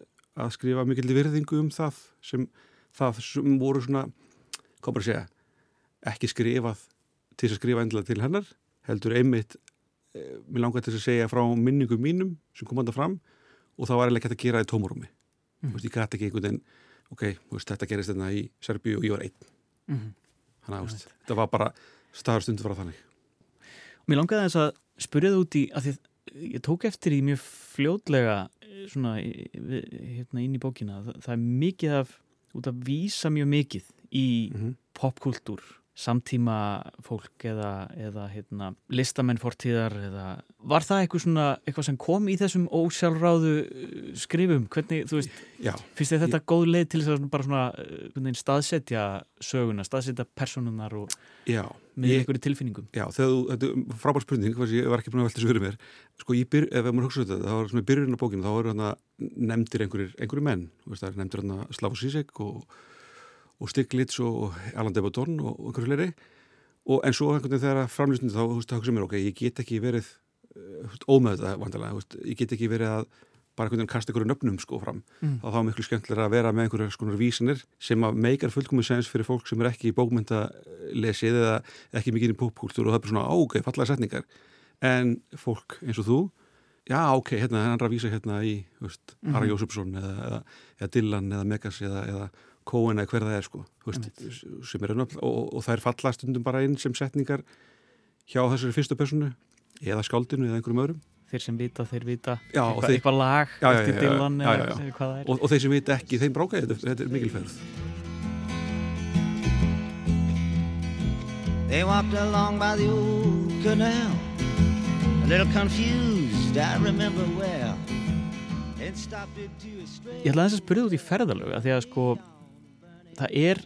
að skrifa mikill virðingu um það sem það sem voru svona segja ekki skrifað til að skrifa endilega til hennar heldur einmitt mér langar til að segja frá minningum mínum sem kom anda fram og það var eiginlega ekki að gera það í tómarúmi Mm. mm. veist, ég gæti ekki einhvern veginn ok, þú veist, þetta gerist þetta í Serbíu og ég var einn Mm. þannig að þú veist, þetta var bara staðar stundu frá þannig Mér langaði þess að spyrja það út í að að ég tók eftir í mjög fljótlega eh, svona hérna inn í bókina það, það er mikið af, út að vísa mjög mikið í mm -hmm. popkultúr samtíma fólk eða, eða hérna, listamenn fortíðar eða var það eitthvað svona eitthvað sem kom í þessum ósjálfráðu uh, skrifum, hvernig, þú veist Já, finnst þetta góð leið til þess að bara svona uh, veginn staðsetja söguna, staðsetja personunar og já. með Ég- einhverju tilfinningum? Já, þú, þetta er frábær spurning, hvað sem ég var ekki búin að velta þessu fyrir mér. Sko, ég byr, ef maður hugsa þetta, þá er svona í byrjunum á bókinu, þá eru hann nefndir einhverjir, einhverjir menn, þú veist, það er nefndir hann Slavoj Zizek og, og Stiglitz og Alan Debadon og, og einhverju fleiri. Og en svo einhvern veginn þegar framlýstundu þá, þú veist, það hugsa mér, ok, ég get ekki verið ómeð þetta, vandalega, þú veist, ég get ekki verið að bara einhvern veginn kasta einhverju nöfnum sko fram Mm. þá þá miklu skemmtilega að vera með einhverju skonar vísinir sem að meikar fullkomið sens fyrir fólk sem er ekki í bókmyndalesið eða ekki mikið í popkultúr og það er svona, ok, fallega setningar en fólk eins og þú já, ok, hérna, hann er að vísa hérna í veist. Ara Jósefsson eða, eða, eða Dylan eða Megas eða, eða Cohen eða hver það er sko veist, sem er nöfn og, og það er falla stundum bara inn sem setningar hjá þessari fyrstu personu eða skáldinu eða einhverjum öðrum þeir sem vita, þeir vita Já, eitthvað, þeir- eitthvað lag Já, já, eftir já, já, Dylan já, eða er og, og þeir sem vita ekki, þeim brákaði þetta, þetta er mikilferð They walked along by the old canal, a little confused, I remember well. And stopped into a strange. Ég ætla aðeins að spyrja út í ferðalög að því að sko það er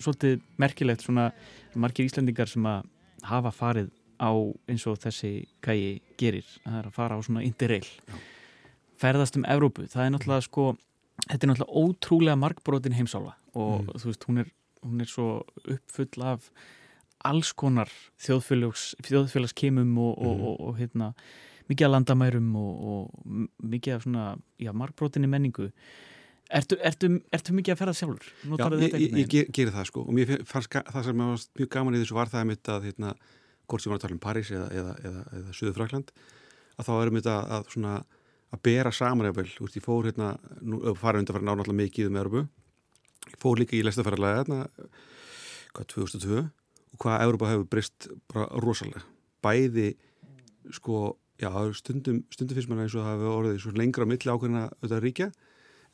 svolítið merkilegt svona margir Íslendingar sem að hafa farið á eins og þessi kægi gerir, það er að fara á svona interrail ferðast um Evrópu, það er náttúrulega sko þetta er náttúrulega ótrúlega margbrotin heimsála og Mm. þú veist, hún er hún er svo uppfull af alls konar þjóðfélags, þjóðfélagskemum og, og, Mhm. og, og hérna, mikið af landamærum og, mikið af svona, já, margbrotinni menningu. Ertu, ertu, ertu mikið að ferða sjálfur? Já, ég, ég, ég gerir það sko. Og mér fannst það sem var mjög gaman í þessu var það mitt að hérna, hvort sem var að tala um París eða, eða, eða, eða Suður Frakland að þá erum þetta að svona að bera saman eða vel, þú veist, ég fór hérna nú fara undan fyrir náttúrulega mikið um Európu ég fór líka í lestaferðarlega hérna, hvað, 2002 og hvað Európa hefur brist bara rosalega, bæði sko, já, stundum stundum finnst mann eins og það hefur orðið lengra milli ákveðina auðvitað ríkja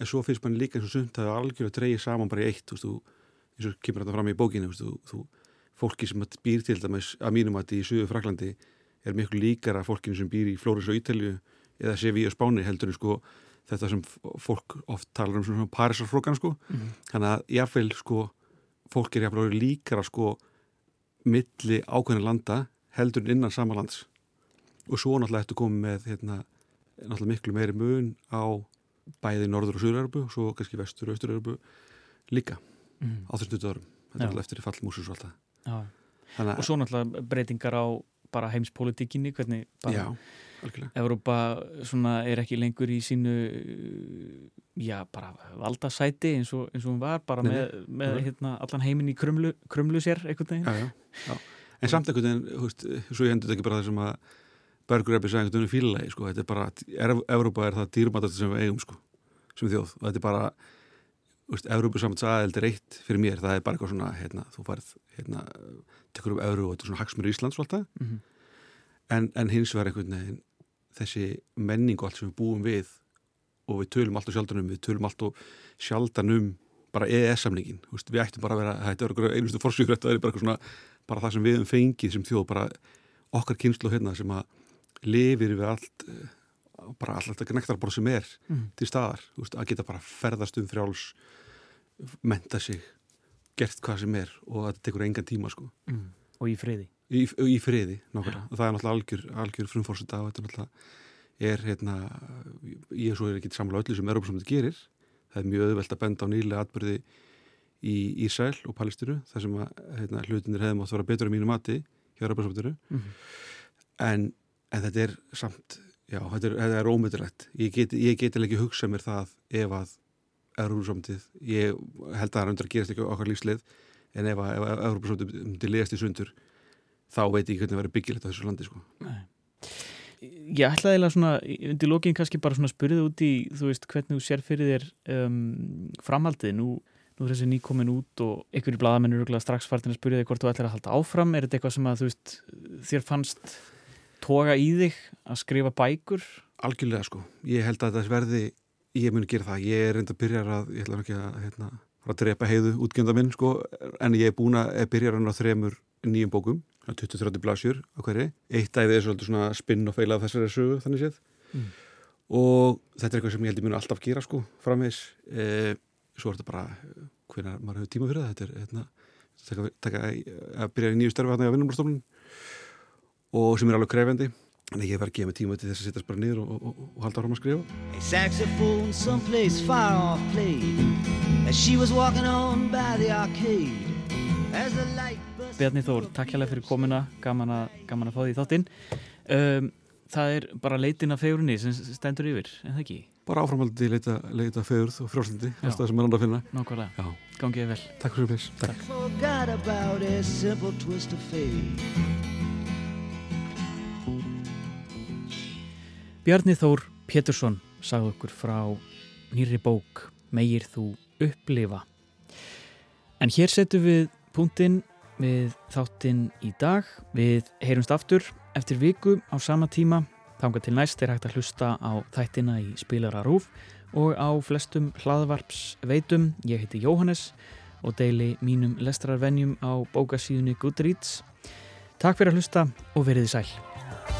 en svo finnst mann líka eins og sumt að það er algjörlega dreigið saman bara í eitt, þú eins og kemur þetta fram í bókinu, þú þú, fólki sem býr til dæmis að mínum að í Suðu Fraklandi er miklu líkara fólkinu sem býr í Flóris og Ítalju eða Sevi og Spáni heldur en sko þetta sem fólk oft talar um svona Parísarflokkan sko, Mhm. þannig að jáfnveil sko, fólk er jáfnveil líkara sko milli ákveðin landa heldur innan sama lands og svo náttúrulega ertu komið með hérna, náttúrulega miklu meiri mun á bæði norður og söður-Európu og svo kannski vestur og austur-Európu líka Mhm. á þessum stöðu árum. Þetta er alltaf eftir fall músus og allt það. Já. þannig Og svo náttúrulega breytingar á bara heimspolítikinni, hvernig bara svona er ekki lengur í sínu já, bara valdasæti eins og, eins og hún var bara Nei, með, með hérna, allan heiminn í krumlu, krumlu sér einhvern veginn. Já, já, já. en samt einhvern veginn svo ég endur þetta ekki bara það sem að Bergur Ebbi sagði einhvern veginn fílulegi sko. þetta er bara, er, Evrópa er það dýrmætast sem við eigum sko, sem þjóð og þetta er bara Európa samt aðeld er eitt fyrir mér, það er bara eitthvað svona hérna, þú færð, hérna, tekur upp Euró og þetta er svona hagsmur Íslands og allt það Mhm. en, en hins vegar einhvern veginn þessi menning og allt sem við búum við og við tölum allt og sjaldan um við tölum allt og sjaldan um bara EES-samningin, við ættum bara að vera þetta er einustu forsýfrætt það er bara, svona, bara það sem við höfum fengið sem þjóð bara okkar kynslu hérna sem að lifir við allt eh, bara allt þetta nektarborð sem er Mhm. til staðar, veist, að geta bara ferðast um frjáls menta sig, gert hvað sem er og þetta tekur engan tíma sko mm. og í friði í, í friði, nákvæmlega og það er náttúrulega algjör, algjör frumfórseta og þetta er náttúrulega er hérna ég er svo er ekki samlega öllu sem Európa samt gerir það er mjög auðvelt að benda á nýlega atbyrði í Ísæl og Palestíru þar sem að hérna, hlutinir hefðum átt að vera betur á mínu mati hjá Európa samtiru Mhm. en, en þetta er samt já, þetta er, þetta er ómyndilegt ég get, ég get ekki hugsað mér það ef að Európa-samtið ég held að það er undir að gerast ekki okkar lífslið en ef að, Európa-samtið myndi legast í sundur þá veit ég hvernig það verður byggilegt á þessu landi sko. Nei. Ég ætlaði eiginlega svona undir lokin kannski bara svona spyrðið út í þú veist hvernig þú sér fyrir þér um, framhaldið, nú, nú er þessi nýkomin út og blaðamennu eru strax fartin að spyrja þig hvort þú ætlar að halda áfram er þetta eitthvað sem að þú veist þér fannst toga í þig að skrifa bækur? Algjörlega sko, ég held að það verði ég muni gera það, ég er reynda að byrja að ég ætla ekki að, hérna, að drepa heiðu útgjönda minn sko, en ég er búin að byrja á þremur nýjum bókum 20-30 blasjur á hverju eitt dæfið er svolítið svona spinn og feila af þessari sögu þannig séð. Mm. og þetta er eitthvað sem ég held ég muni alltaf gera sko framvegs e, svo er þetta bara hvernig maður hefur tíma fyrir það. Þetta er hérna, taka, taka, að byrja í nýju störfi hann á vinnumstofnun og sem er alveg krefendi að ég var að gefa mig tíma til þess að sittast bara niður og, og, og, og halda áram að skrifa. A saxophone someplace far off played as she was walking on by the arcade. As the light burst Bjarni Þór, takk hérlega fyrir komuna gaman að, gaman að fá því í þáttinn um, Það er bara leitin af fegurni sem stendur yfir, en það ekki? Bara áframhaldið leita, leita fegurð og frjálsindi, Já. þess að sem er annað að finna. Nákvæmlega, Já, gangið þér vel takk fyrir þess. Bjarni Þór Pétursson sagði okkur frá nýri bók Megir þú upplifa? En hér setjum við punktinn við þáttinn í dag. Við heyrumst aftur eftir viku á sama tíma. Þanga til næst er hægt að hlusta á þættina í spilara rúf og á flestum hlaðvarps veitum ég heiti Jóhannes og deili mínum lestrarvenjum á bókasíðunni Goodreads. Takk fyrir að hlusta og veriði sæl